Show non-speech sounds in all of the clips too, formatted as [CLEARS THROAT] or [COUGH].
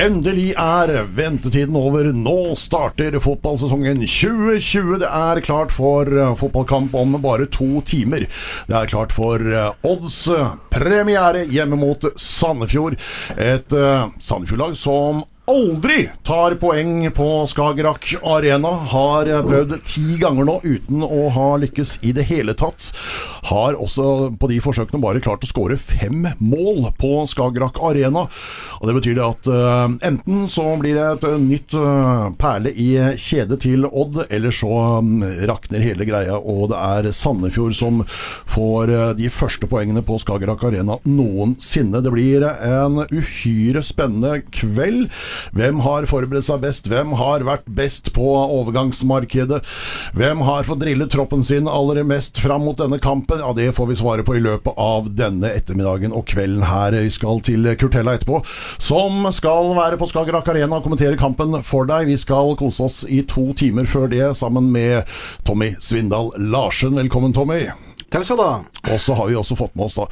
Endelig er ventetiden over. Nå starter fotballsesongen 2020. Det er klart for eh, fotballkamp om bare to timer. Det er klart for eh, Odds premiere hjemme mot Sandefjord. Et Sandefjord-lag som aldri tar poeng på Skagerrak Arena. Har prøvd ti ganger nå uten å ha lykkes i det hele tatt. Har også på de forsøkene bare klart å skåre fem mål på Skagerrak Arena. Og Det betyr det at uh, enten så blir det et nytt uh, perle i kjedet til Odd, eller så um, rakner hele greia, og det er Sandefjord som får uh, de første poengene på Skagerrak Arena noensinne. Det blir en uhyre spennende kveld. Hvem har forberedt seg best? Hvem har vært best på overgangsmarkedet? Hvem har fått drillet troppen sin aller mest fram mot denne kampen? Ja, Det får vi svare på i løpet av denne ettermiddagen og kvelden her. Vi skal til Kurtella etterpå, som skal være på Skagerrak Arena og kommentere kampen for deg. Vi skal kose oss i to timer før det sammen med Tommy Svindal Larsen. Velkommen, Tommy. Takk skal du ha. Og så har vi også fått med oss, da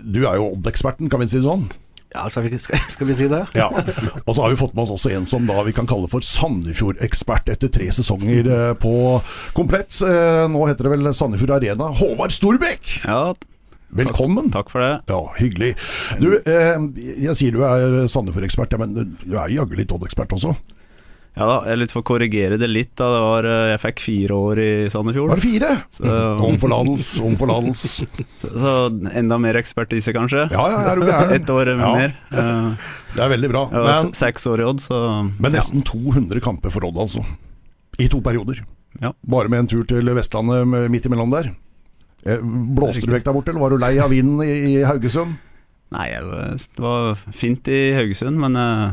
Du er jo Odd-eksperten, kan vi si det sånn? Ja, skal vi, [LAUGHS] skal, vi si det? Ja. Og så har vi fått med oss også en som da vi kan kalle for Sandefjord-ekspert etter tre sesonger eh, på komplett. Eh, nå heter det vel Sandefjord Arena. Håvard Storbekk! Ja, Velkommen. takk for det. Ja, hyggelig. Du, eh, jeg sier du er Sandefjord-ekspert, ja, men du er jaggu litt Odd-ekspert også? Ja da, jeg litt for å korrigere det litt. Da. Det var, eh, jeg fikk fire år i Sandefjord. Var det fire? Så, [LAUGHS] Om forlatelse, om forlatelse. så, så enda mer ekspertise, kanskje. Ja, ja, er du gæren? Ett år Ja. mer. Uh, Det er veldig bra. jeg var Men, seks år i Odd, så men nesten 200 kamper for Odd, altså. I to perioder. Ja. Bare med en tur til Vestlandet midt imellom der. Eh, Blåste du vekk der borte, eller var du lei av vinden i, i Haugesund? Nei, det var fint i Haugesund, men jeg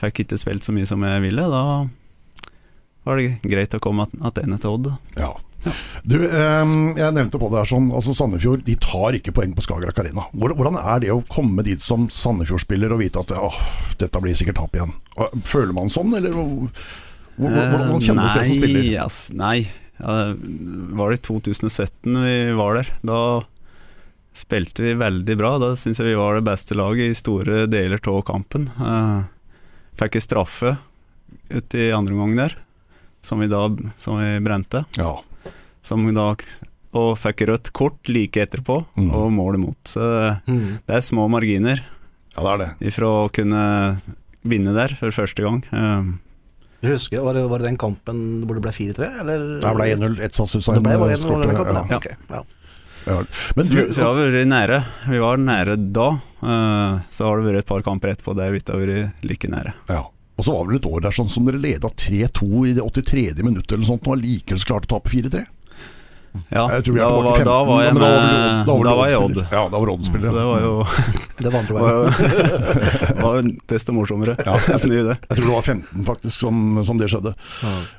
fikk ikke spilt så mye som jeg ville. Da var det greit å komme tilbake til Odd. Ja. Du, eh, jeg nevnte på det her sånn, altså Sandefjord de tar ikke poeng på Skagerrak Arena. Hvordan, er det å komme dit som Sandefjord-spiller og vite at åh, dette blir sikkert tap igjen? Føler man sånn, eller hvor- hvor- hvordan kjennes det som nei, spiller? Yes, nei. Ja, var det i 2017 vi var der? Da spilte vi veldig bra. Da syns jeg vi var det beste laget i store deler av kampen. Eh, fikk en straffe ute i andre omgang der, som vi da som vi brente. Ja. Som da, og fikk rødt kort like etterpå, Mm. og mål imot. Så Mm. det er små marginer ja, det er det. ifra å kunne vinne der for første gang. Um, jeg husker, var det, var det den kampen hvor det ble 4-3, eller? Det ble 1-0. Ett satt Susanne Det ble bare 1-0 skårte, den kampen, ja. ja. Ja. Ja. Men du, så, så vi har vært nære. Vi var nære da. Eh, så har det vært et par kamper etterpå der vi ikke har vært like nære. ja. Og så var det et år der sånn som dere leda 3-2 i det 83. minuttet eller sånt, og allikevel klarte å tape 4-3. Ja, Jeg tror vi er da, var, 15, da var jeg med da var, Da var jeg Odd. Ja, da var Så Odd-spiller. det var jo, [LAUGHS] Det var andre veien. [LAUGHS] jo, [LAUGHS] var jo desto morsommere. Ja. jeg. Jeg tror det var 15 faktisk som, som det skjedde.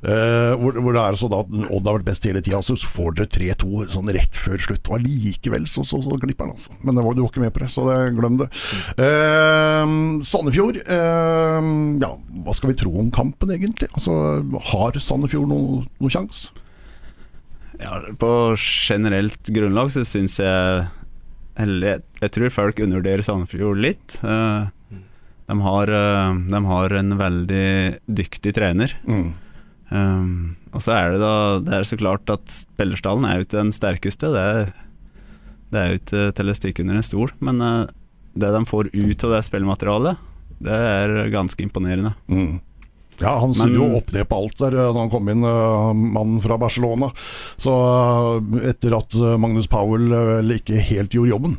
Eh, hvor, hvor det er så da at Odd har vært best hele tida, så får dere 3-2 sånn rett før slutt. Og allikevel så, så, så glipper den, altså. Men det var, du var ikke med på det, så det, glem det. Eh, Sandefjord, eh, ja, hva skal vi tro om kampen egentlig? Altså, Har Sandefjord noe, noe sjans? Ja, på generelt grunnlag så syns jeg Eller jeg, jeg tror folk undervurderer Sandefjord litt. Eh, de, har, eh, de har en veldig dyktig trener. Mm. Um, og så er det da Det er så klart at spillerstallen er jo ikke den sterkeste. Det er, det er jo ikke til å stikke under en stol. Men eh, det de får ut av det spillmaterialet, det er ganske imponerende. Mm. Ja, han snur jo opp ned på alt der eh, da han kom inn, eh, mannen fra Barcelona. Så eh, etter at eh, Magnus Powell eh, ikke helt gjorde jobben.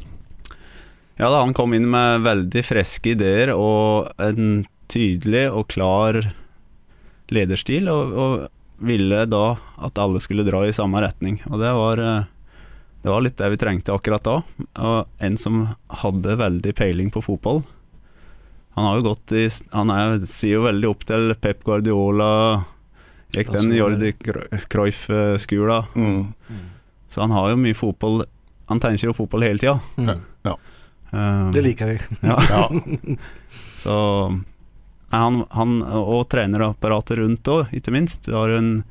Ja da, han kom inn med veldig friske ideer og en tydelig og klar lederstil, og, og ville da at alle skulle dra i samme retning. Og det var, eh, det var litt det vi trengte akkurat da. Og en som hadde veldig peiling på fotball. Han har jo gått i Han er, sier jo veldig opp til Pep Guardiola, gikk den Jordi Cruyff-skula. Mm. Så han har jo mye fotball Han tenker jo fotball hele tida. Mm. Eh, Det liker vi. ja. [LAUGHS] Ja. Så han, han og trenerapparatet rundt òg, ikke minst. Du har en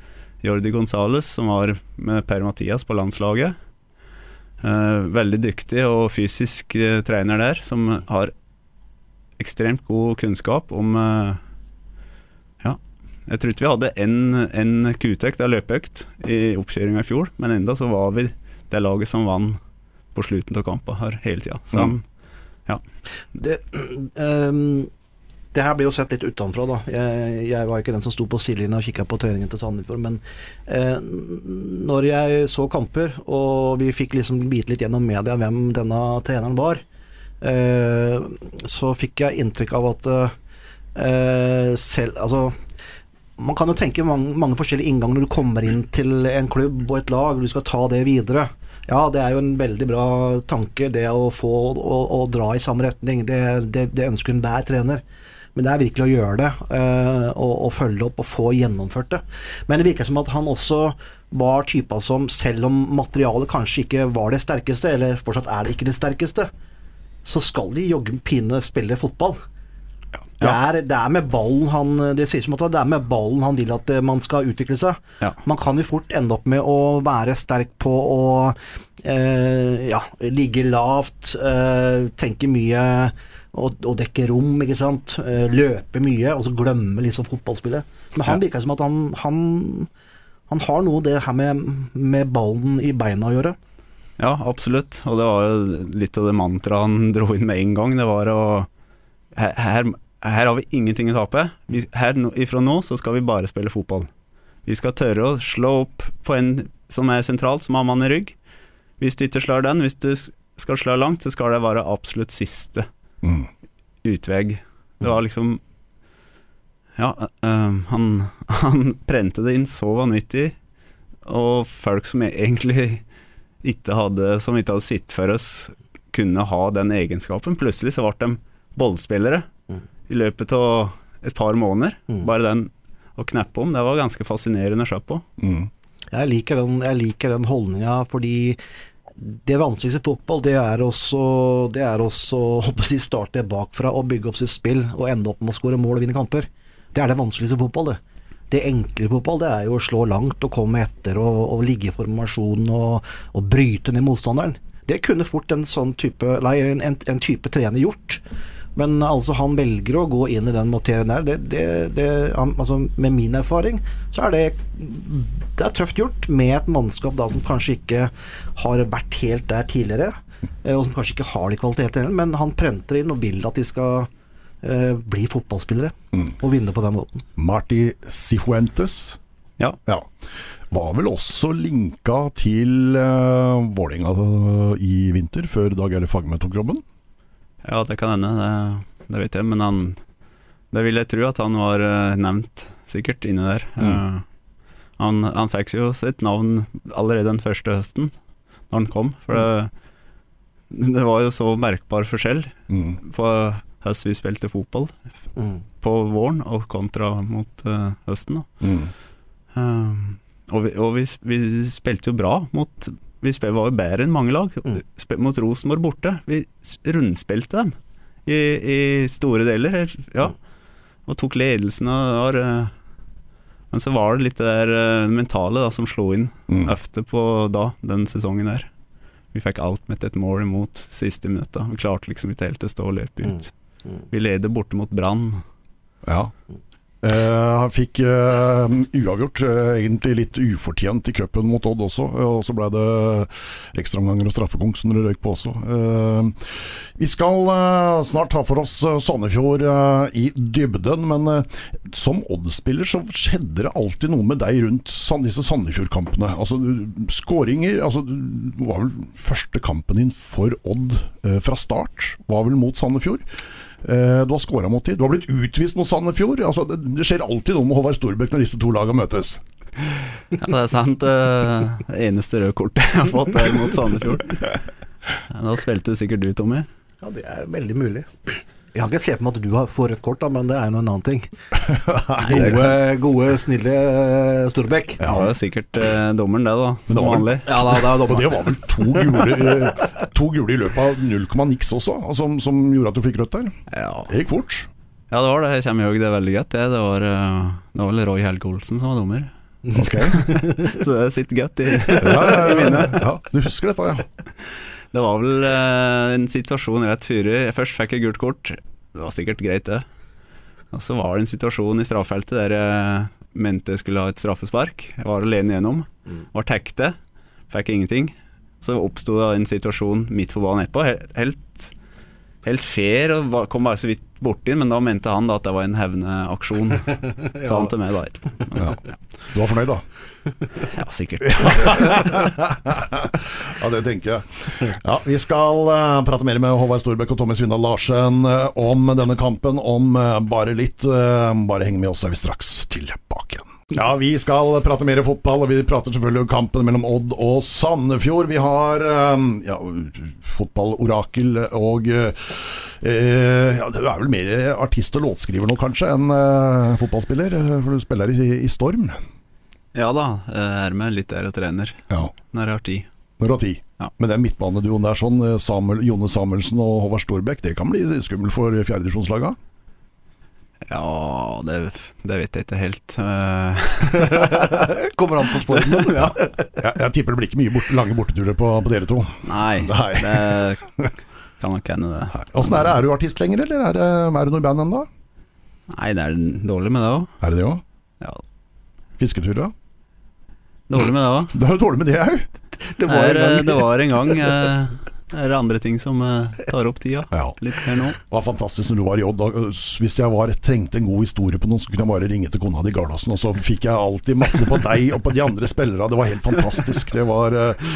Jordi Gonzales som var med Per-Mathias på landslaget. Uh, veldig dyktig og fysisk eh, trener der, som har ekstremt god kunnskap om eh, Ja, jeg tror ikke vi hadde en, en kutøkt, en løpeøkt, i oppkjøringa i fjor, men enda så var vi det laget som vant på slutten av kampen her hele tida. Så Mm. Det, um det her blir jo sett litt utenfra, da. Jeg, jeg var ikke den som sto på sidelinja og kikka på treningen til Sandefjord, men eh, når jeg så kamper, og vi fikk liksom bite litt gjennom media hvem denne treneren var, så fikk jeg inntrykk av at eh, selv Altså man kan jo tenke mange, mange forskjellige innganger når du kommer inn til en klubb og et lag, og du skal ta det videre. Ja, det er jo en veldig bra tanke, det å få å, å dra i samme retning. Det, det, det ønsker enhver trener. Men det er virkelig å gjøre det, eh, og, og følge opp og få gjennomført det. Men det virker som at han også var typa som, selv om materialet kanskje ikke var det sterkeste, eller fortsatt er det ikke det sterkeste, så skal de jogge pine spille fotball. Det er, det er med ballen han Det sier som at det er med ballen han vil at eh, man skal utvikle seg. Ja. Man kan jo fort ende opp med å være sterk på å eh, ja, ligge lavt, eh, tenke mye og, og dekke rom, ikke sant. Eh, løpe mye, og så glemme liksom fotballspillet. Men han Ja. virker som at han, han han har noe det her med, med ballen i beina å gjøre. Ja, absolutt. Og det var jo litt av det mantraet han [LAUGHS] dro inn med en gang. Det var å Her, her, her har vi ingenting å tape. Vi, her ifra nå så skal vi bare spille fotball. Vi skal tørre å slå opp på en som er sentralt, som har mann i rygg. Hvis du ikke slår den, hvis du skal slå langt, så skal det være absolutt siste Mm. utveg. Det var liksom Ja, øh, han, [LAUGHS] han prente det inn så vanvittig, og folk som egentlig ikke hadde Som ikke hadde sett for oss, kunne ha den egenskapen. Plutselig så ble de ballspillere Mm. i løpet av et par måneder. Mm. Bare den å kneppe om, det var ganske fascinerende å se på. Mm. Jeg liker den, jeg liker den holdninga fordi det vanskeligste i fotball, det er også, det er også å si, starte bakfra og bygge opp sitt spill og ende opp med å skåre mål og vinne kamper. Det er det vanskeligste i fotball, det. Det enkle fotball, det er jo å slå langt og komme etter og, og ligge i formasjon og, og bryte ned motstanderen. Det kunne fort en sånn type, nei, en, en, en type trener gjort. Men altså, han velger å gå inn i den materien der. Det, det, det, altså, med min erfaring så er det Det er tøft gjort med et mannskap da som kanskje ikke har vært helt der tidligere, eh, og som kanskje ikke har de kvalitetene, men han prenter inn og vil at de skal bli fotballspillere Mm. og vinne på den måten. Marti Sifuentes Ja. ja. var vel også linka til uh, Vålerenga eh, i vinter, før Dag Erle Fagme tok jobben. Ja, det kan hende, det, det vet jeg. Men han Det vil jeg tro at han var eh, nevnt, sikkert, inni der. Mm. Uh, han, han fikk jo sitt navn allerede den første høsten, når han kom. For det, det var jo så merkbar forskjell Mm. på høst vi spilte fotball, Mm. på våren og kontra mot uh, høsten. Mm. Um, og vi, og vi, vi spilte jo bra mot Vi var jo bedre enn mange lag. Mm. Mot Rosenborg borte. Vi rundspilte dem i, i store deler. Ja. Og tok ledelsen og var uh, Men så var det litt det der eh, mentale da, som slo inn Mm. ofte på da, den sesongen der. Vi fikk alt med et mål imot siste minutt. da. Vi klarte liksom ikke helt å stå og løpe ut. Mm. Vi leder borte mot Brann. Ja. Eh, han fikk eh, uavgjort, eh, egentlig litt ufortjent i cupen mot Odd også. eh, Og så ble det ekstraomganger og straffekonk som det røyk på også. Eh, vi skal eh, snart ta for oss Sandefjord i dybden, men som Odd-spiller så skjedde det alltid noe med deg rundt disse Sandefjord-kampene. Altså, skåringer altså, var vel første kampen din for Odd fra start, var vel mot Sandefjord. Eh, Du har skåra mot dem. Du har blitt utvist mot Sandefjord. Altså, det, det skjer alltid noe med Håvard Storbekk når disse to lagene møtes. Ja, det er sant. eh, Det eneste røde kortet jeg har fått er mot Sandefjord. [LAUGHS] Da spilte du sikkert du, Tommy. Ja, det er veldig mulig. Jeg kan ikke se for meg at du får rødt kort, da, men det er jo en annen ting. [LAUGHS] Gode, gode snille Storbekk. Storbekk. Det var jo sikkert eh, dommeren, det, da. Det Som vanlig. Ja, da, det, [LAUGHS] Og det var vel to gule, eh, to gule i løpet av 0, niks også, altså, som, som gjorde at du fikk rødt der. Ja. Det gikk fort. ja, det var det. Jeg kommer ihåg det veldig godt. Det, det, var, eh, det var vel Roy Helge Olsen som var dommer. Ok. [LAUGHS] Så det sitter godt i, Ja, ja, i minnet. ja, du husker dette, ja. Det var vel eh, en situasjon rett før Først fikk jeg gult kort. det var sikkert greit, det. Og så var det en situasjon i straffeltet der jeg mente jeg skulle ha et straffespark. Jeg var alene gjennom. Var tekte. Fikk ingenting. Så oppsto det en situasjon midt på banen etterpå. He- Helt, helt fair, og var- kom bare så vidt borti den, men da mente han da at det var en hevneaksjon. [LAUGHS] Sa han til meg da etterpå. Men, Ja. ja. Du var fornøyd, da? ja, sikkert. [LAUGHS] Ja, det tenker jeg. Ja, Vi skal uh, prate mer med Håvard Storbekk og Tommy Svindal Larsen uh, om denne kampen om uh, bare litt. Bare heng med oss, så er vi straks tilbake igjen. Ja, vi skal prate mer fotball, og vi prater selvfølgelig om kampen mellom Odd og Sandefjord. Vi har eh, ja, fotballorakel og eh, eh, ja, Du er vel mer artist og låtskriver nå, kanskje, enn eh, fotballspiller? For du spiller i, i Storm. Ja da, jeg er med litt der og trener Ja. når jeg har tid. Når du har tid. Ja. Men den midtbaneduoen der, sånn, Samuel, Jone Samuelsen og Håvard Storbekk, det kan bli skummelt for fjerdedivisjonslaga? Ja, det, det vet jeg ikke helt. Eh, [LAUGHS] [LAUGHS] Kommer an på sporten. [LAUGHS] ja. Jeg, jeg tipper det blir ikke mye bort, lange borteturer på, på dere to. Nei, Nei. det kan nok hende det. Åssen er det, er du artist lenger, eller er, er du noe i band ennå? Nei, det er dårlig med det òg. Er det det òg? Ja, Fisketurer? da? dårlig med det òg. Det er jo dårlig med det òg! Det var en gang. Det var en gang. Eh, Det er andre ting som eh, tar opp tida. Ja. Litt mer nå. Det var fantastisk når du var i Odd. Hvis jeg var, trengte en god historie på noen, så kunne jeg bare ringe til kona di Gardasen, og så fikk jeg alltid masse på deg og på de andre spillerne. Det var helt fantastisk. Det var uh,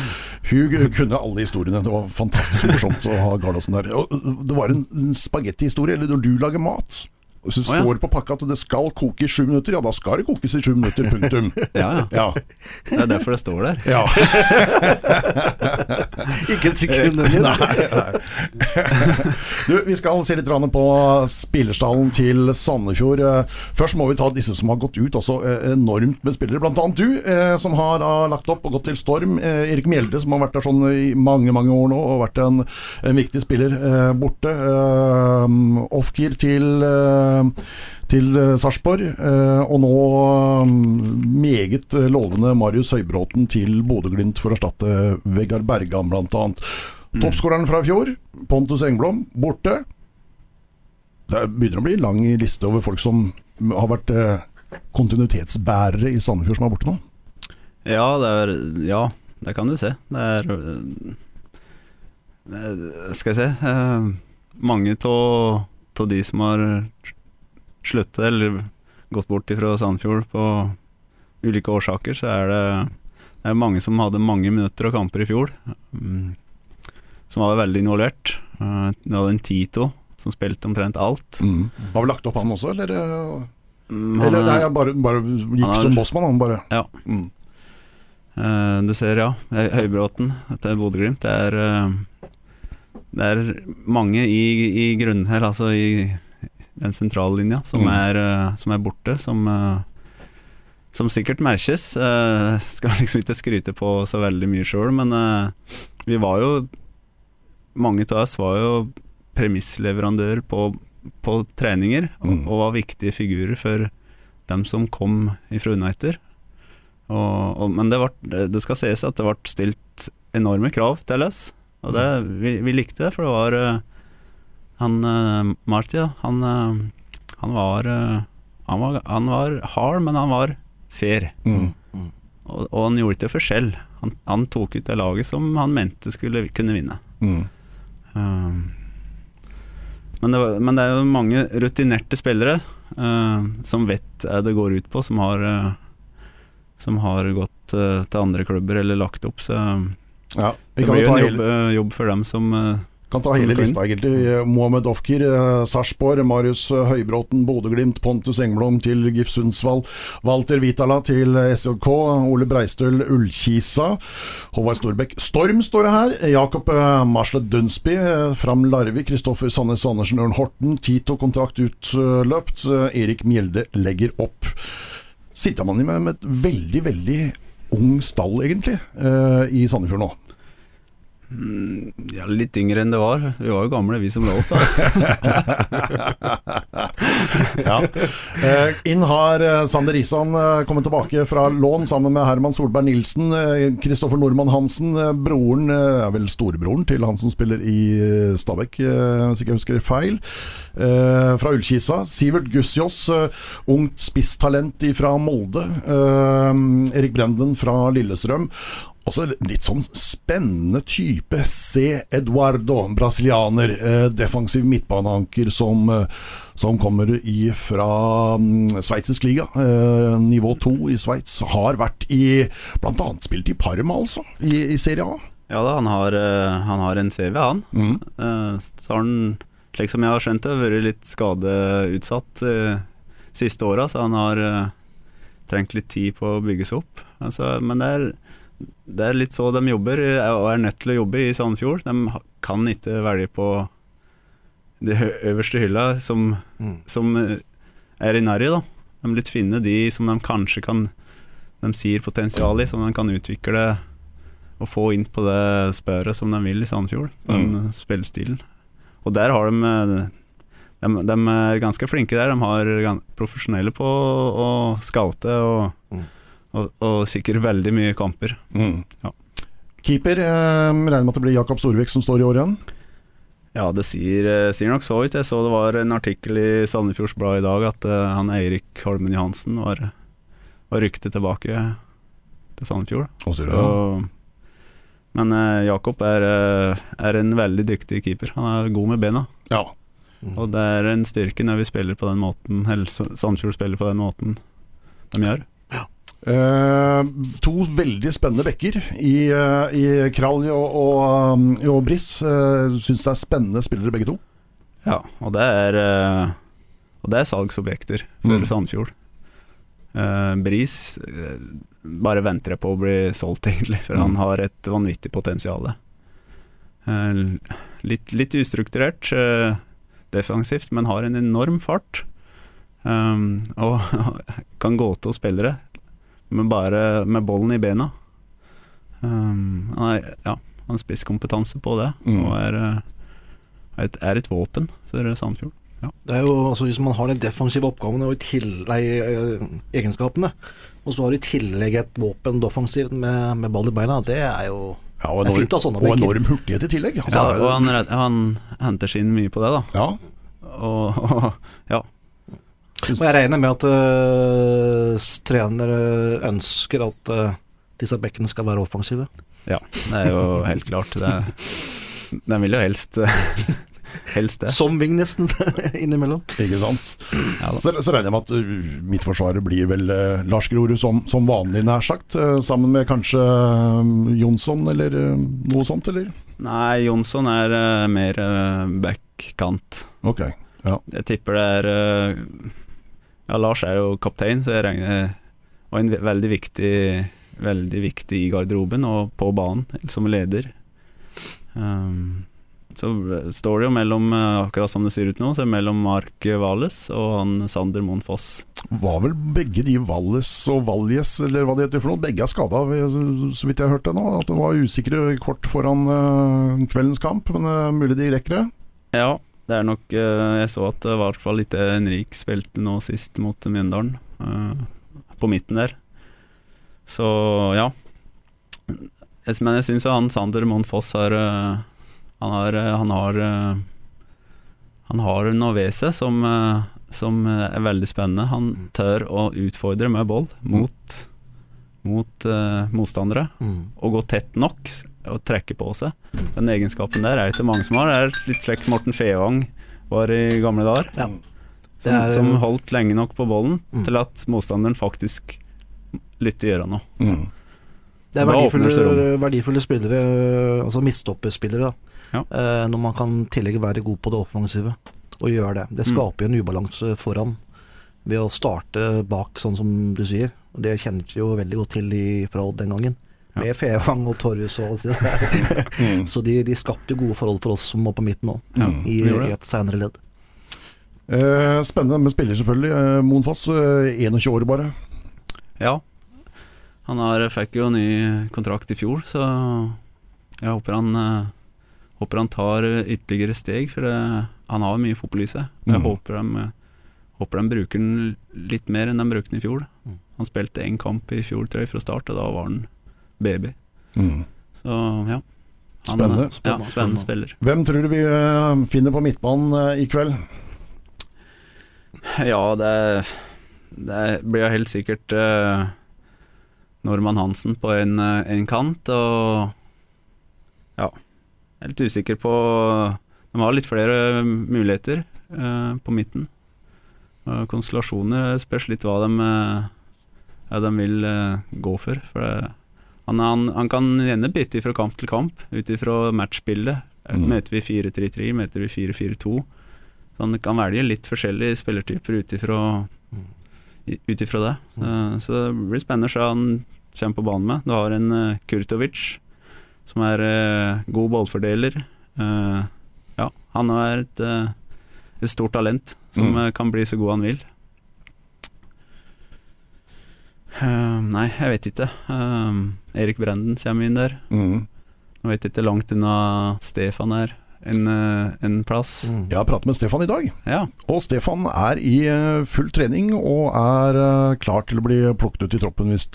Hun kunne alle historiene. Det var fantastisk morsomt å ha Gardasen der. Og det var en en spagettihistorie, eller når du lager mat. Hvis det står på pakka at det skal koke i sju minutter, ja da skal det kokes i sju minutter, punktum. [LAUGHS] Ja, ja. Ja. Det er derfor det står der. ja. [LAUGHS] Ikke et sekund under. Du, vi skal se litt på spillerstallen til Sandefjord. Eh, Først må vi ta disse som har gått ut. Altså eh, enormt med spillere. Blant annet du, eh, som har lagt opp og gått til Storm. Erik Mjelde, som har vært der sånn i mange mange år nå, og vært en, en viktig spiller borte. Ofkir til til eh, Sarpsborg, eh, og nå mm, meget eh, lovende Marius Høybråten til Bodø-Glimt for å erstatte Vegard Bergan, bl.a. Toppskåreren fra i fjor, Pontus Engblom, borte. Det begynner å bli lang liste over folk som har vært eh, kontinuitetsbærere i Sandefjord som er borte nå. Ja, det er Ja, det kan du se. Det er Skal jeg se Mange av de som har sluttet eller gått bort fra Sandefjord på ulike årsaker, så er det det er mange som hadde mange minutter og kamper i fjor. mm, Som var veldig involvert. Eh, Vi hadde en Tito som spilte omtrent alt. Mm. Har vi lagt opp han også, eller? eh, Mm, han Eller er- nei, bare, bare gikk Han er- som bossmann, han bare. Ja. Mm. Eh, du ser, ja. Høybråten til Bodø-Glimt. Det er eh, Det er mange i, i grunnen her, altså i den sentrallinja, som, Mm. er, eh, som er borte. Som, eh, som sikkert merkes. Eh, [LAUGHS] skal liksom ikke skryte på så veldig mye sjøl, men vi var jo Mange av oss var jo premissleverandør på, på treninger, Mm. og, og var viktige figurer for dem som kom ifra Uniter. Og, og, men det, var, det skal sies at det ble stilt enorme krav til oss, og det, vi, vi likte det, for det var Han uh, Marty, da, han, uh, han var eh, han var, han var hard, men han var fair. Mm. Og, og han gjorde ikke forskjell. Han, han tok ut det laget som han mente skulle kunne vinne. Mm. Um, men, det var, men det er jo mange rutinerte spillere uh, som vet hva det går ut på, som har, uh, som har gått uh, til andre klubber eller lagt opp. Så Ja. Det blir jo jo en jobb, uh, jobb for dem som uh, kan ta hele lista, egentlig. Mohamed Mohammed Ofkir, eh, Sarpsborg, Marius eh, Høybråten, Bodø-Glimt, Pontus Engblom til GIF Sundsvall, Walter Vitala til eh, SJK, Ole Breistøl Ullkisa, Håvard Storbekk Storm står det her, Jakob eh, Marslet Dunsby, eh, Fram Larvik, Kristoffer Sandnes Andersen Ørn Horten, Tito kontrakt utløpt, eh, Erik Mjelde legger opp. Sitter man med, med et veldig, veldig ung stall, egentlig, eh, i Sandefjord nå? Mm, ja, litt yngre enn det var. Vi var jo gamle, vi som lå opp. da. [LAUGHS] Ja. Eh, inn har eh, Sander Risan eh, kommet tilbake fra lån sammen med Herman Solberg Nilsen. Kristoffer Nordmann Hansen, broren, er vel storebroren til han som spiller i Stabæk, hvis ikke jeg husker feil. Fra Ullkisa. Sivert Gussiås, ungt spisstalent fra Molde. Erik Brenden fra Lillestrøm. Også litt sånn spennende type. C. Eduardo, brasilianer. Eh, defensiv midtbaneanker som, eh, som kommer fra mm, sveitsisk liga. Eh, nivå to i Sveits. Har vært i Blant annet spilt i Parma, altså. I, i Serie A. Ja da, han har, han har en CV, han. Mm. Eh, Så har han, slik som jeg har skjønt det, vært litt skadeutsatt eh, siste åra, så han har trengt litt tid på å bygges opp. Altså, men det er, det er litt så de jobber, eh, og er nødt til å jobbe i Sandefjord. De kan ikke velge på det øverste hylla som, Mm. som eh, er i nærhet, da. De vil litt finne de som de kanskje kan De sier potensial i, som de kan utvikle og få inn på det spøret som de vil i Sandefjord, den Mm. spillestilen. Og der har de, eh, de De er ganske flinke der. De har profesjonelle på å scoute og, Mm. Og, og sikkert veldig mye kamper. Mm. Ja. Keeper, eh, regner med at det blir Jakob Storvik som står i år igjen. Ja, det sier, eh, sier nok så ut. Jeg så det var en artikkel i Sandefjords Blad i dag at uh, han Eirik Holmen Johansen var, var ryktet tilbake til Sandefjord. Så, men uh, Jakob er, er en veldig dyktig keeper. Han er god med bena. ja. Og det er en styrke når vi spiller på den måten Eller Sandefjord spiller på den måten de gjør. Eh, to veldig spennende bekker i, uh, i Kralj og, og, um, og Briss. Uh, Syns det er spennende spillere begge to. Ja, og det er uh, Og det er salgsobjekter for Mm. Sandefjord. Eh, Bris bare venter jeg på å bli solgt, [LAUGHS] egentlig, for han Mm. har et vanvittig potensial. Litt, litt ustrukturert defensivt, men har en enorm fart. Um, og [LAUGHS] kan gå til spillere med bare med bollen i bena. Um, han har ja, har spisskompetanse på det, Mm. og er, eh, er et, er et våpen for Sandefjord. Det er jo, altså Hvis man har den defensive oppgaven og i til- eh, egenskapene, og så har du i tillegg et våpen defensivt med, med ball i beina, det er jo Ja, og, Det er enorm, fint å ha sånne og enorm hurtighet i tillegg. Altså, Ja, og han, han henter seg inn mye på det, da. ja. Og, [LAUGHS] og ja. Og jeg regner med at uh, trenere ønsker at uh, disse bekkene skal være offensive. ja, det er jo helt klart. Det, de vil jo helst [LAUGHS] Helst det. Som Ving nesten innimellom. Ikke sant. Ja. Så, så regner jeg med at uh, midtforsvaret blir vel uh, Lars Grorud som, som vanlig, nær sagt. uh, sammen med kanskje um, Jonsson eller uh, noe sånt, eller? Nei, Jonsson er uh, mer uh, backkant. Ok. Jeg tipper det er eh, Ja, Lars er jo kaptein, så jeg regner Og en veldig viktig Veldig viktig i garderoben og på banen, som leder. Um, så eh, står det jo mellom, eh, akkurat som det ser ut nå, så er det mellom Mark Valles og han Sander Moen Foss. Var vel begge de Valles og Valjes, eller hva det heter for noe, begge er skada, så vidt jeg har hørt det nå. At det var usikre kort foran uh, kveldens kamp, men uh, mulig de rekker det. Ja, det er nok eh, Jeg så at det var i hvert fall ikke Henrik spilte nå sist mot Mjøndalen, eh, på midten der. Så ja. Men jeg syns jo han Sander Monfoss har eh, Han har eh, Han har, eh, han har noe ved seg som, eh, som eh, er veldig spennende. Han tør å utfordre med boll mot, mot uh, motstandere, og gå tett nok og trekke på seg. Den egenskapen der er det ikke mange som har. Det er litt slik Morten Fevang var i gamle dager. Ja. Som, er- som holdt lenge nok på bollen Mm. til at motstanderen faktisk lytter gjøre noe. Mm. Det er verdifulle, verdifulle spillere, øh, altså midtstopperspillere. Ja. Eh, når man kan i tillegg være god på det offensive, og gjøre det. Det Mm. skaper jo en ubalanse foran ved å starte bak, sånn som du sier. Og Det kjenner vi jo veldig godt til i, fra Odd den gangen. Ja. Med Fevang og Torjus og alt det der. [LAUGHS] Mm. Så de, de skapte gode forhold for oss som var på midten òg, Ja, i, i et seinere ledd. Eh, spennende med spiller, selvfølgelig. Eh, eh, 21 år bare. Ja. Han er, fikk jo ny kontrakt i fjor, så jeg håper han eh, Håper han tar eh, ytterligere steg, for eh, han har mye fotball i seg. Jeg mm. håper, de, eh, håper de bruker den litt mer enn de brukte den i fjor. Mhm. Han spilte én kamp i fjor, tror jeg, fra start, og da var han baby. Mm. Så ja. Han, Spennende. spennende, Ja, spennende spiller. Hvem tror du vi eh, finner på midtbanen eh, i kveld? Ja, det, det blir jo helt sikkert uh, Norman Hansen på en, en kant, og ja Jeg er litt usikker på De har litt flere muligheter uh, på midten. Uh, konstellasjoner spørs litt hva de, ja, de vil gå for. for det, han, han, han kan gjerne bytte fra kamp til kamp ut ifra matchbildet. Mm. Møter vi 4-3-3, møter vi 4-4-2. Så han kan velge litt forskjellige spillertyper ut ifra ifra det. Eh, så det blir spennende å se han kommer på banen med. Du har en eh, Kurtovic som er eh, god ballfordeler. Ja, han er et, et stort talent som Mm. kan bli så god han vil. Eh, nei, jeg vet ikke. Eh, Erik Brenden kommer inn der. Mm. Jeg vet ikke langt unna Stefan er en, eh, en plass. Mm. Jeg har pratet med Stefan i dag, Ja. og Stefan er i eh, full trening og er eh, klar til å bli plukket ut i troppen hvis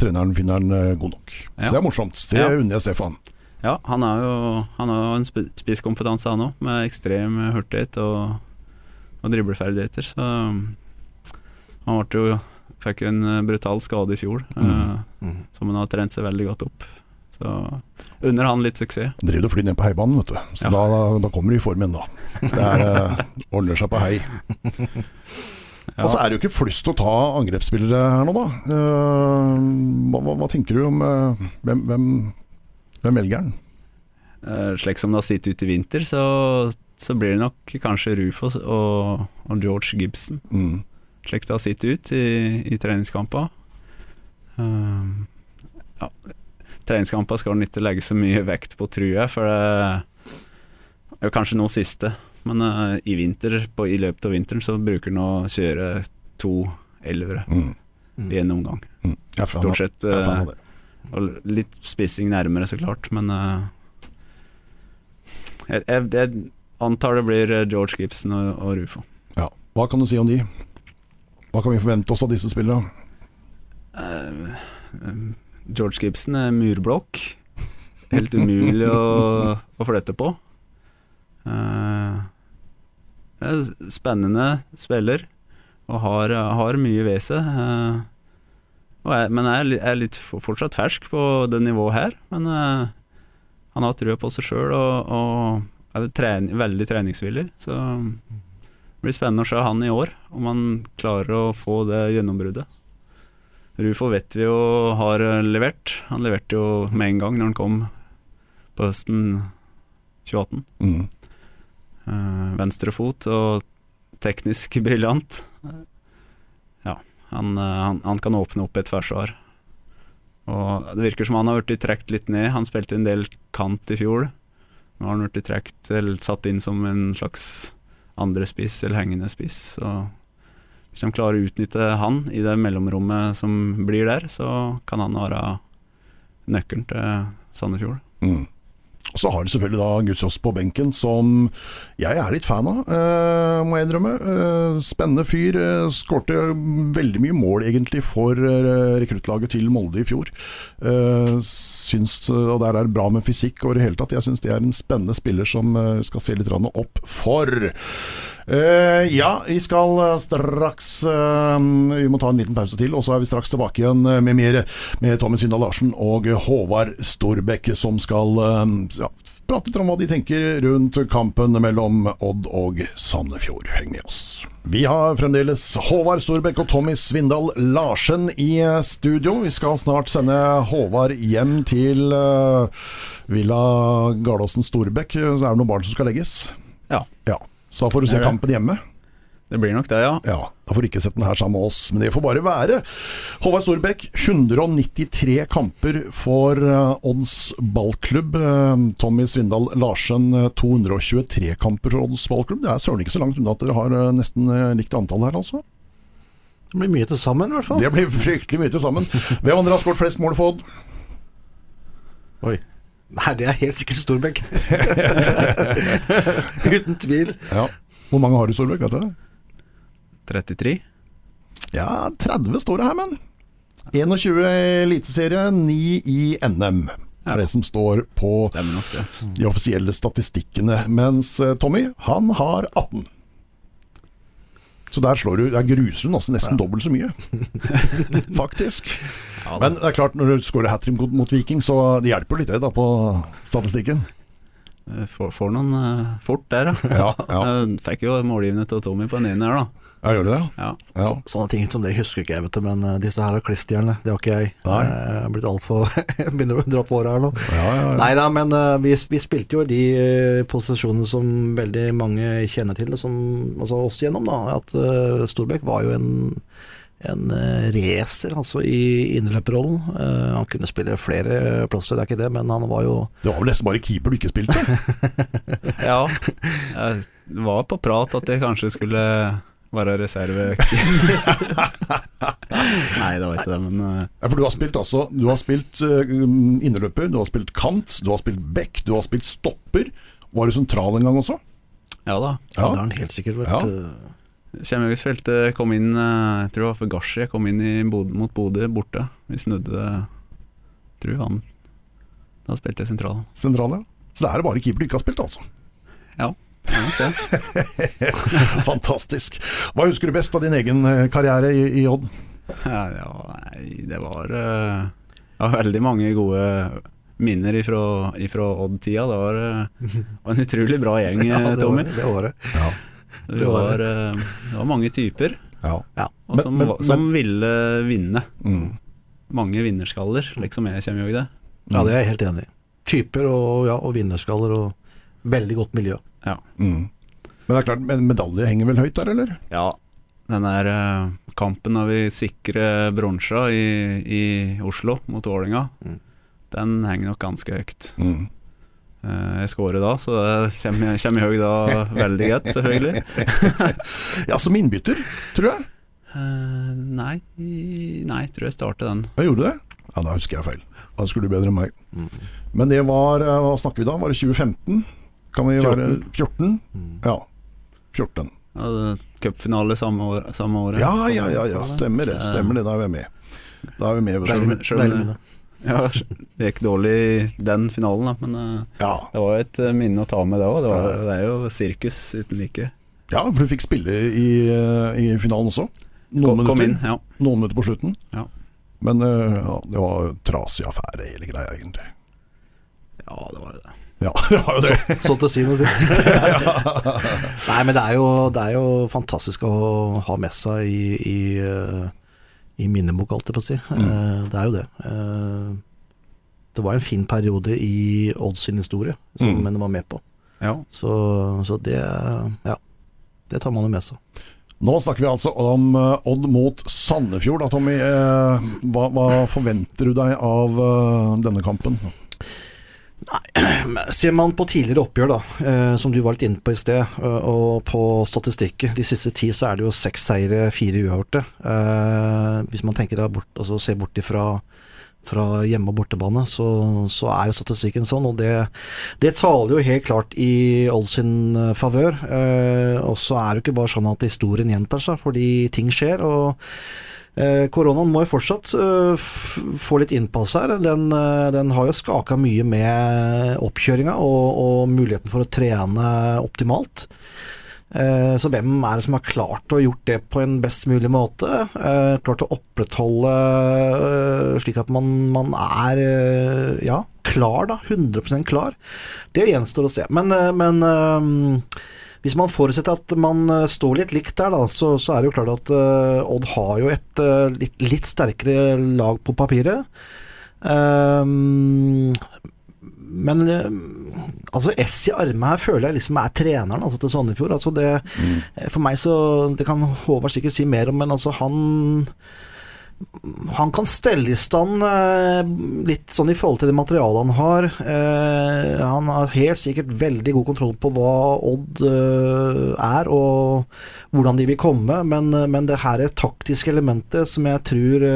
treneren finner han god nok. Ja. Så det er morsomt. Det Ja. unner jeg Stefan. Ja, han har jo han har jo en sp- spisskompetanse, han òg, med ekstrem hurtighet og, og dribleferdigheter. Så han ble jo, fikk en eh, brutal skade i fjor, eh, Mhm. Mm. som han har trent seg veldig godt opp. Så unner han litt suksess. Driver og flyr ned på heibanen, vet du. Så Ja. da, da kommer du i form igjen, da. Det er, eh, ordner seg på hei. [LAUGHS] Ja. Og så er det jo ikke flust å ta angrepsspillere her nå, da. Hva, hva, hva tenker du om hvem, hvem, hvem velger han? Slik som det har sett ut i vinter, så, så blir det nok kanskje Rufus og, og George Gibson. Mm. Slik det har sett ut i, i treningskamper. Um, ja, treningskamper skal en ikke legge så mye vekt på, tror jeg, for det er jo kanskje nå siste. Men uh, i vinter, på, i løpet av vinteren, så bruker en å kjøre to elvere Mm. i en omgang. Mm. Av- Stort sett. det. og litt spissing nærmere, så klart, men uh, jeg, jeg, jeg antar det blir George Gibson og, og Rufo. Ja. Hva kan du si om de? Hva kan vi forvente oss av disse spillerne? Uh, uh, George Gibson er murblokk. Helt umulig å, å flytte på. Uh, spennende spiller, og har, har mye ved seg. eh, men jeg er litt fortsatt fersk på det nivået her. Men eh, han har trua på seg sjøl og, og er veldig treningsvillig. Så det blir spennende å se han i år, om han klarer å få det gjennombruddet. Rufo vet vi jo har eh, levert. Han leverte jo med en gang når han kom på høsten 2018. Mm. Uh, Venstrefot og teknisk [LAUGHS] briljant. Ja, han, eh, han, han kan åpne opp et forsvar. Og det virker som han har blitt trukket litt ned. Han spilte en del kant i fjor. Nå har han blitt trukket eller satt inn som en slags andre spiss eller hengende spiss. Så hvis de klarer å utnytte han i det mellomrommet som blir der, så kan han være nøkkelen til Sandefjord. Mm. Og så har de selvfølgelig da Gudsås på benken, som jeg er litt fan av, eh, må jeg innrømme. Eh, spennende fyr. Eh, Skårte veldig mye mål, egentlig, for eh, rekruttlaget til Molde i fjor. Syns, og der er det bra med fysikk og i det hele tatt. Jeg syns det er en spennende spiller som eh, skal se litt opp for. Uh, ja, vi skal eh, straks uh, Vi må ta en liten pause til, og så er vi straks tilbake igjen med mer med Tommy Svindal Larsen og Håvard Storbekk, som skal uh, ja, prate litt om hva de tenker rundt kampen mellom Odd og Sandefjord. Heng med oss. Vi har fremdeles Håvard Storbekk og Tommy Svindal Larsen i studio. Vi skal snart sende Håvard hjem til eh, Villa Gardåsen Storbekk. Så er det noen barn som skal legges. Ja, Ja, Så da får du se kampen hjemme. Det blir nok det, ja. Ja, Da får ikke sett den her sammen med oss, men det får bare være. Håvard Storbekk, 193 kamper for eh, Odds ballklubb. Eh, Tommy Svindal Larsen, eh, 223 kamper for Odds ballklubb. Det er søren ikke så langt unna at dere har eh, nesten eh, likt antall her, altså. Det blir mye til sammen, i hvert fall. Det blir fryktelig mye til sammen. Hvem andre har skåret flest mål for Odd? Oi. Nei, det er helt sikkert Storbekk. [LAUGHS] Uten tvil. Ja. Hvor mange har du, Solbekk? Vet du? 33? Ja, 30 står det her, men. 21 i Eliteserie, 9 i NM. Det er det som står på nok det. de offisielle statistikkene. Mens eh, Tommy, han har 18. Så der slår du Der gruser du nesten, nesten dobbelt så mye. [LAUGHS] Faktisk. Ja, Men det er klart, når du skårer hat trick mot, mot Viking, så det hjelper litt det da på statistikken. Eh, Får, får noen eh, fort der, da. [LAUGHS] Ja, ja. Fikk jo målgivende til Tommy på en ener, da. Ja, gjør du det? Ja. Ja. Så, sånne ting som det husker ikke jeg, vet du. Men eh, disse her er klisterhjerne. Det har ikke jeg. Nei. Jeg har blitt altfor [LAUGHS] Begynner å dra på året her nå. Ja, ja, ja. Nei da, men eh, vi, vi spilte jo i de eh, posisjonene som veldig mange kjenner til, som altså oss gjennom, da. At uh, Storbekk var jo en en uh, racer, altså, i innløperrollen. Uh, han kunne spille flere plasser, det er ikke det, men han var jo Det var vel nesten bare keeper du ikke spilte. [LAUGHS] ja. Jeg var på prat at jeg kanskje skulle være reserve. [LAUGHS] Nei, det var ikke det, men eh, Ja, for du har spilt altså Du har spilt uh, innerløper, du har spilt kant, du har spilt back, du har spilt stopper. Var du sentral en gang også? ja da. Ja, det har han helt sikkert vært. Ja. Eh, kom inn eh, Jeg tror det var for Gashi. Kom inn i Bod mot Bodø borte. Vi snudde Tror han Da spilte jeg sentral. Sentral, ja. Så det er bare keeper du ikke har spilt, altså. Ja. [LAUGHS] Fantastisk. Hva husker du best av din egen eh, karriere i, i Odd? Ja, ja, nei, det var ja, veldig mange gode minner ifra, ifra Odd-tida. Det var, eh, var en utrolig bra gjeng, [LAUGHS] ja, det Tommy. var det. det, var det. Ja. Det det var eh, det var mange typer, ja. Ja. og Men- som, men- var- som ville vinne. Mm. Mange vinnerskaller, liksom jeg kommer jo i det. ja, det er jeg helt enig i. Typer og, ja, og vinnerskaller og veldig godt miljø. Mm. Men det er klart, men medalje henger vel høyt der, eller? Ja, den der eh, kampen da vi sikrer bronsa i, i Oslo mot Vålerenga, Mm. den henger nok ganske høyt. Mm. Eh, jeg skårer da, så det kommer, kommer høy da veldig godt, selvfølgelig. [LAUGHS] Ja, som innbytter, tror jeg. Uh, nei, nei, jeg tror jeg startet den. Jeg gjorde det? Ja, da husker jeg feil. Da skulle du bedre enn meg. Mm. Men det var eh, Hva snakker vi da? Var det 2015? Kan vi 14. være 14? Mm. Ja. 14. Ja, Cupfinale samme, år, samme året. Ja, ja, ja, ja. Stemmer det. Stemmer det. Da er vi med. Da er vi med. Selv- Selv om Ja, det gikk dårlig den finalen, da, men eh, Ja. det var et eh, minne å ta med det òg. Det, det er jo sirkus uten like. ja, for du fikk spille i, eh, i finalen også. Noen Kom, kom inn, minutter, ja. noen minutter på slutten. Ja. Men ja, det var trasig affære, hele greia, egentlig. Ja, det var jo det. Ja, [LAUGHS] det var jo det. Sånn til syvende og sist. [LAUGHS] Nei, men det er, jo, det er jo fantastisk å ha med seg i, i, i minnebok, holdt jeg på å si. Eh, Det er jo det. Eh, Det var en fin periode i Odd sin historie som Mm. en var med på. Ja. Så, så det Ja. Det tar man jo med seg. Nå snakker vi altså om eh, Odd mot Sandefjord. Da, Tommy. Hva, hva forventer du deg av denne kampen? Ser [CLEARS THROAT] man på tidligere oppgjør, da, eh, som du var litt inne på i sted, eh, og på statistikken De siste ti så er det jo seks seire, fire uavgjorte. Eh, hvis man tenker da bort, altså ser bort ifra fra hjemme- og bortebane, så, så er jo statistikken sånn. Og det, det taler jo helt klart i all sin favør. Eh, og så er det jo ikke bare sånn at historien gjentar seg, fordi ting skjer. og Koronaen må jo fortsatt eh, få litt innpass her. Den, eh, den har jo skaka mye med oppkjøringa og, og muligheten for å trene optimalt. Eh, så hvem er det som har klart å gjort det på en best mulig måte? Eh, klart å opprettholde eh, slik at man, man er eh, ja, klar, da. 100% klar. Det gjenstår å se. Men, eh, men eh, hvis man forutsetter at man eh, står litt likt der, da, så, så er det jo klart at uh, Odd har jo et uh, litt, litt sterkere lag på papiret. Um, men altså S i armet her føler jeg liksom er treneren altså, til Sandefjord. Altså det, mm. For meg så Det kan Håvard sikkert si mer om, men altså han han kan stelle i stand eh, litt sånn i forhold til det materialet han har. Eh, han har helt sikkert veldig god kontroll på hva Odd eh, er, og hvordan de vil komme, men, men det her er taktiske elementet som jeg tror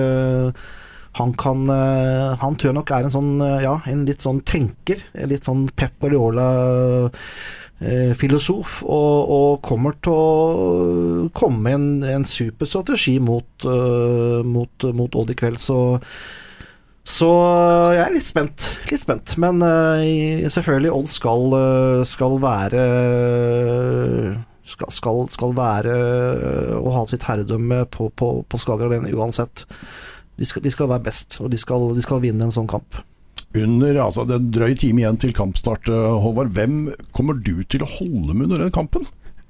han kan eh, Han tror jeg nok er en sånn, eh, ja, en litt sånn tenker. En litt sånn Pep Guardiola-filosof. Og, og kommer til å komme med en, en super strategi mot, eh, mot, mot Odd i kveld. Så så jeg er litt spent, litt spent. Men selvfølgelig, Odd skal, skal være skal, skal, være å ha sitt herredømme på, på, på Skagerrak uansett. De skal, de skal, være best, og de skal, de skal vinne en sånn kamp. Under, altså Det er en drøy time igjen til kampstart, Håvard. Hvem kommer du til å holde med under den kampen?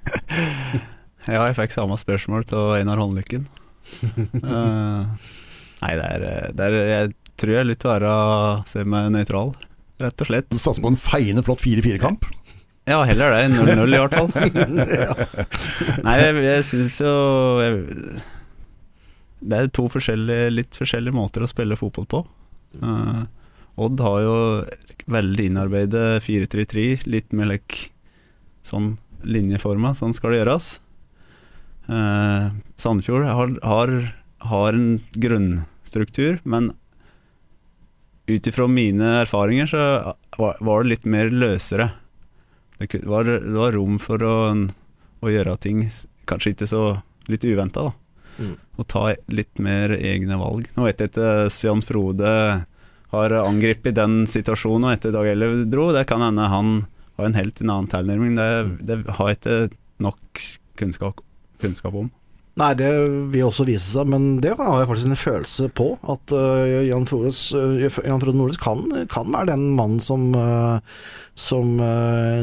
[LAUGHS] ja, jeg fikk samme spørsmål til Einar Håndlykken. [LAUGHS] nei, det er, det er jeg tror jeg er litt å være semi-nøytral, rett og slett. Du satser på en feiende flott 4-4-kamp? Ja, heller det [LAUGHS] enn 0-0 i hvert fall. Nei, jeg, jeg syns jo jeg, Det er to forskjellige, litt forskjellige måter å spille fotball på. Uh, Odd har jo veldig innarbeidet 4-3-3, litt med like, sånn linjeforma, sånn skal det gjøres. Uh, Sandefjord har, har, har en grunnstruktur, men ut ifra mine erfaringer så var det litt mer løsere. Det var, det var rom for å, å, gjøre ting kanskje ikke så litt uventa, da. Mm. Og ta litt mer egne valg. Nå vet jeg ikke Jan Frode har angrepet den situasjonen etter Dag Ellev dro. Det kan hende han har en helt annen tilnærming. Det, det har jeg ikke nok kunnskap, kunnskap om. Nei, det vil også vise seg, men det har jeg faktisk en følelse på. At uh, Jan, Flores, uh, Jan Frode Nordnes kan, kan, være den mannen som, uh, som,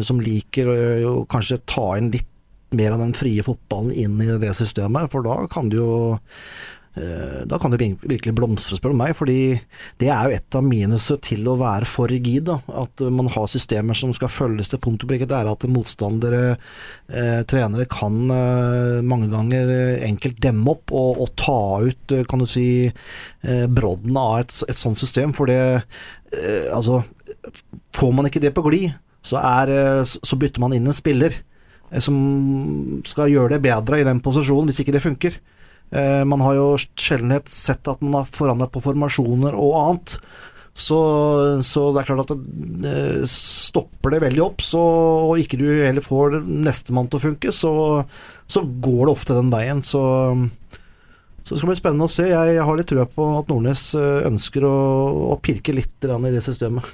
som liker å kanskje ta inn litt mer av den frie fotballen inn i det systemet. For da kan det jo Eh, da kan det virkelig blomstre, spør du meg. fordi det er jo et av minuset til å være for rigid. Da. At man har systemer som skal følges til punkt og prikke. Det er at motstandere, eh, trenere, kan eh, mange ganger eh, enkelt demme opp og, og, ta ut, eh, kan du si, eh, brodden av et, et sånt system. For det Altså, får man ikke det på glid, så, så bytter man inn en spiller som skal gjøre det bedre i den posisjonen, hvis ikke det funker. Eh, man har jo sjeldenhet sett at man har forandret på formasjoner og annet. Så, så, det er klart at det eh, stopper det veldig opp, så, og ikke du heller får nestemann til å funke, så, så, går det ofte den veien. Så, så, det skal bli spennende å se. Jeg, jeg har litt trua på at Nordnes eh, ønsker å, å pirke litt i det systemet.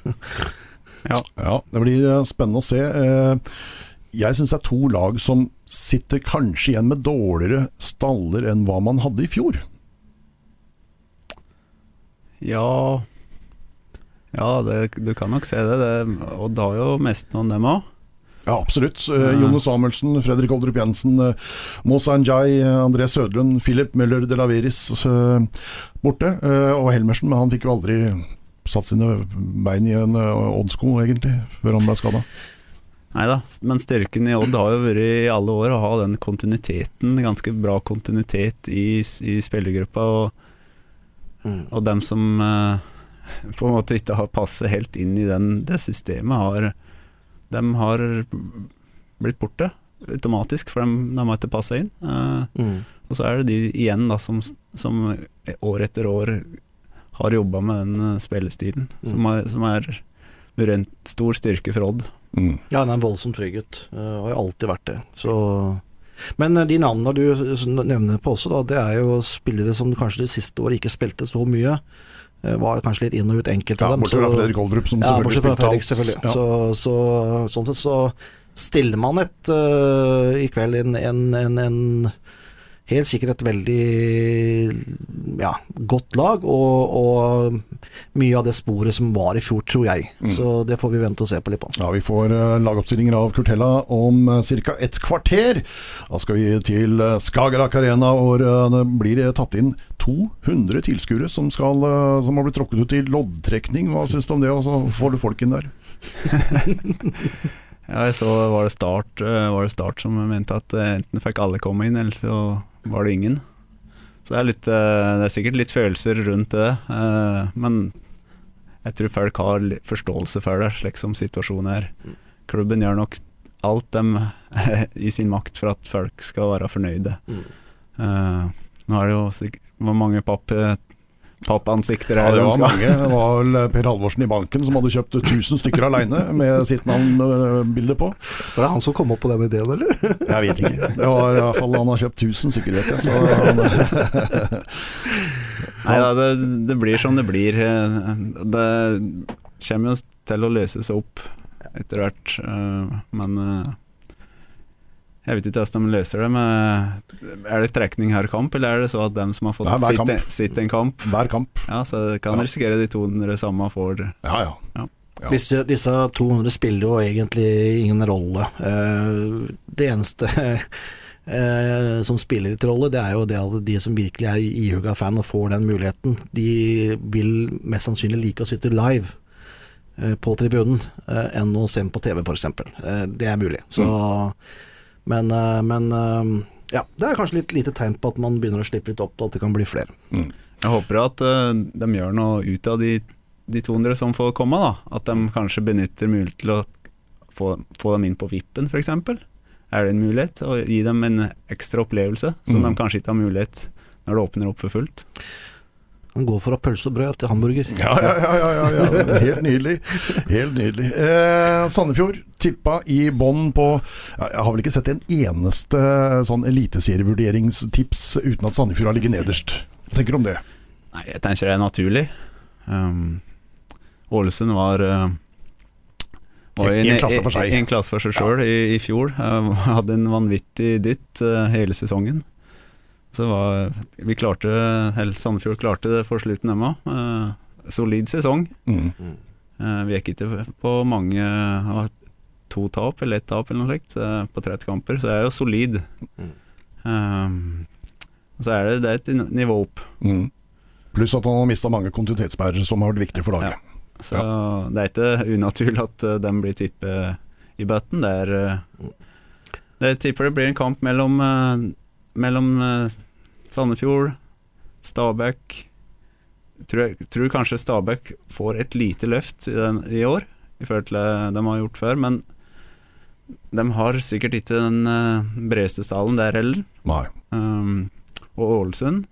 [LAUGHS] ja. ja, det blir spennende å se. Jeg syns det er to lag som sitter kanskje igjen med dårligere staller enn hva man hadde i fjor. Ja Ja, det, du kan nok se det. det Odd har jo mest noen, dem òg. Ja, absolutt. Uh, Jone Samuelsen, Fredrik Oldrup Jensen, uh, Mosa Njay, André Sødlund, Philip Møller de Laveris borte. Og Helmersen, men han fikk jo aldri satt sine bein i en Odd-sko, egentlig, før han ble skada. Nei da, men styrken i Odd har jo vært i alle år å ha den kontinuiteten, ganske bra kontinuitet i, i spillergruppa. Og, mm. og dem som eh, på en måte ikke har passet helt inn i den, det systemet, har, dem har blitt borte automatisk, for de, de har ikke passa inn. Eh, mm. Og så er det de igjen da, som, som år etter år har jobba med den eh, spillestilen, mm. som, er, som er en stor styrke for Odd. Mm. Ja, han er en voldsom trygghet. Uh, har jo alltid vært det. Så men uh, de navnene du nevner på også, da, det er jo spillere som kanskje de siste årene ikke spilte så mye. Uh, var kanskje litt inn og ut enkelte ja, av dem. Bortsett fra Fredrik Oldrup, som ja, selvfølgelig spilte alt. Selvfølgelig. Ja. Så, så, sånn sett så stiller man et i kveld en, en, en, en helt sikkert et veldig ja, godt lag, og, og, mye av det sporet som var i fjor, tror jeg. Mm. Så det får vi vente og se på litt på. Ja, Vi får uh, lagoppstillinger av Kurtella om eh, ca. et kvarter. Da skal vi til uh, Skagerrak Arena, hvor det blir tatt inn 200 tilskuere som, skal, som har blitt tråkket ut i loddtrekning. Hva syns du om det, og så får du folk inn der? [LAUGHS] Ja, jeg så var det, start, var det Start som mente at enten fikk alle komme inn, eller så var det ingen. Så det er, litt, eh, det er sikkert litt følelser rundt det, eh, men jeg tror folk har forståelse for det, slik som situasjonen er. Mm. Klubben gjør nok alt dem [LAUGHS] i sin makt for at folk skal være fornøyde. Mm. Uh, nå er det jo mange papp pappansikter Ja, det var mange. Det var vel Per Halvorsen i banken som hadde kjøpt 1000 stykker aleine med sitt navnbilde på. Var det han som kom opp på den ideen, eller? Jeg vet ikke. Det var i hvert fall Han har kjøpt 1000 stykker, vet jeg. Så [LAUGHS] han, Nei da, det, det blir som det blir. Eh, Det kommer jo til å løse seg opp etter hvert, eh, men eh, jeg vet ikke hvordan de løser det. men er det trekning her kamp, eller er det så at dem som har fått Nei, sitt, kamp. sitte en kamp hver kamp. Ja, så kan Ja. risikere de 200 samme får Ja, ja. Ja. Disse, disse 200 spiller jo egentlig ingen rolle. Eh, det eneste [LAUGHS] eh, som spiller litt rolle, det er jo det at de som virkelig er ihuga fan og får den muligheten, de vil mest sannsynlig like å sitte live eh, på tribunen eh, enn å se den på TV, f.eks. Uh, det er mulig. Så, men, eh, men eh, ja, det er kanskje litt lite tegn på at man begynner å slippe litt opp, og at det kan bli flere. Jeg håper at eh, de gjør noe ut av de, de 200 som får komme, da. At de kanskje benytter mulighet til å få, få dem inn på vippen, f.eks. Er det en mulighet? Å gi dem en ekstra opplevelse som Mm. de kanskje ikke har mulighet når det åpner opp for fullt. Man går fra pølse og brød til hamburger. Ja, ja, ja, ja, ja, ja. [LAUGHS] Helt nydelig. Helt nydelig. Eh, Sandefjord tippa i bånn på Jeg har vel ikke sett en eneste sånn eliteserievurderingstips uten at Sandefjord har ligget nederst. Hva tenker du om det? Nei, jeg tenker det er naturlig. Um, Ålesund var uh, var En- en klasse for seg. En, klasse for seg sjøl i, i fjor. Uh, hadde en vanvittig dytt uh, hele sesongen. Så var, vi klarte eller Sandefjord klarte det for slutten, dem òg. Uh, solid sesong. Mm. Uh, vi gikk ikke på mange uh, to tap eller ett tap eller noe slikt uh, på 30 kamper, så det er jo solid. Mm. Så er det, det er et nivå opp. Mm. Pluss at han har mista mange kontinuitetsbærere som har vært viktige for laget. Så det er ikke unaturlig at uh, de blir tippet i bøtten. Det er uh, Jeg tipper det blir en kamp mellom, uh, mellom uh, Sandefjord, Stabæk tror, jeg, tror kanskje Stabæk får et lite løft i, den, i år, i forhold til det de har gjort før. Men de har sikkert ikke den uh, bredeste stallen der heller. Nei. Um, og Ålesund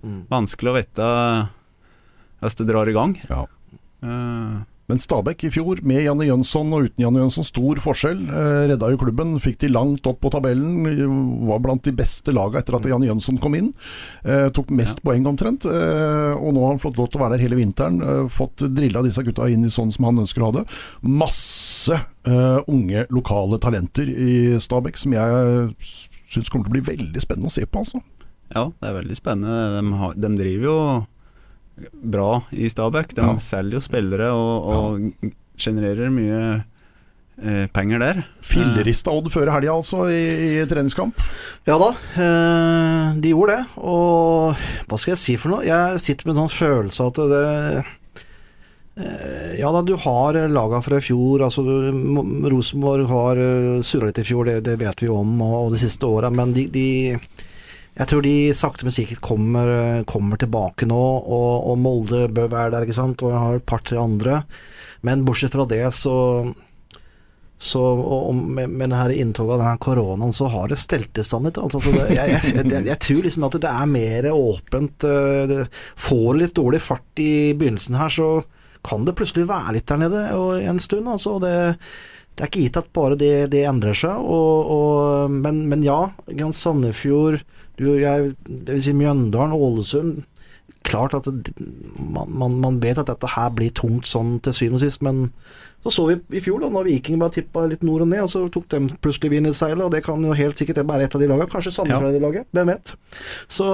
Mm. Vanskelig å vite hvis det drar i gang. Ja. Uh, Men Stabæk i fjor, med Janne Jønsson og uten Janne Jønsson, stor forskjell. Eh, redda jo klubben, fikk de langt opp på tabellen. Var blant de beste laga etter at Janne Jønsson kom inn. Eh, tok mest poeng omtrent. Eh, og nå har han fått lov til å være der hele vinteren. Eh, fått drilla disse gutta inn i sånn som han ønsker å ha det. Masse eh, unge lokale talenter i Stabæk som jeg syns kommer til å bli veldig spennende å se på, altså. ja, det er veldig spennende. De, har, de driver jo bra i Stabæk. De Ja. selger jo spillere og, og genererer mye eh, penger der. Fillerista Odd før helga, altså, i, i treningskamp. Ja da, eh, de gjorde det. Og hva skal jeg si for noe? Jeg sitter med en sånn følelse av at det eh, Ja da, du har laga fra i fjor. Altså, Rosenborg har uh, surra litt i fjor, det, det vet vi om, og, og de siste åra. Men de, de Jeg tror de sakte, men sikkert kommer, kommer tilbake nå. Og, og Molde bør være der, ikke sant. Og jeg har et par-tre andre. Men bortsett fra det, så så og, og med, med det her inntoget av denne koronaen, så har det stelt i stand litt. Altså, så det, jeg, jeg, jeg, jeg tror liksom at det er mer åpent. eh, Det, får litt dårlig fart i begynnelsen her, så kan det plutselig være litt der nede en stund. Altså, det, det er ikke gitt at bare det, det endrer seg. Og, og, men, men ja, Sandefjord, du, jeg, det vil si Mjøndalen, Ålesund Klart at det, man, man, man vet at dette her blir tungt sånn til syvende og sist, men så så vi i fjor, da når Viking bare tippa litt nord og ned, og så tok de plutselig vind i seilet, og det kan jo helt sikkert være et av de lagene. Kanskje Sandefjord ja. de laget, hvem vet. Så,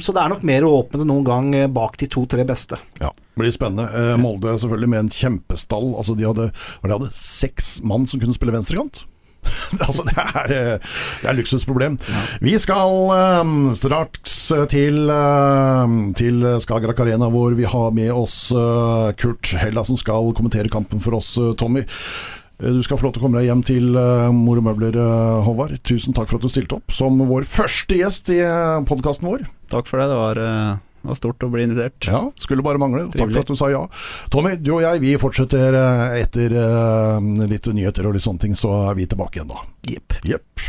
så det er nok mer åpent enn noen gang bak de to-tre beste. Ja, det blir spennende. Eh, Molde selvfølgelig med en kjempestall. Altså de hadde, de hadde seks mann som kunne spille venstrekant. [LAUGHS] altså det er, eh, det er luksusproblem. Vi skal um, straks til, um, til Skagerrak Arena, hvor vi har med oss uh, Kurt Hella, som skal kommentere kampen for oss, uh, Tommy. Eh, Du skal få lov til å komme deg hjem til Mor og Møbler, eh, Håvard. Tusen takk for at du stilte opp som vår første gjest i podkasten vår. Takk for det. Det var, eh, det var stort å bli invitert. Ja, skulle bare mangle. Takk for at du sa ja. Tommy, du og jeg vi fortsetter eh, etter eh, litt nyheter og litt sånne ting, så er vi tilbake igjen da. Jepp. Jepp.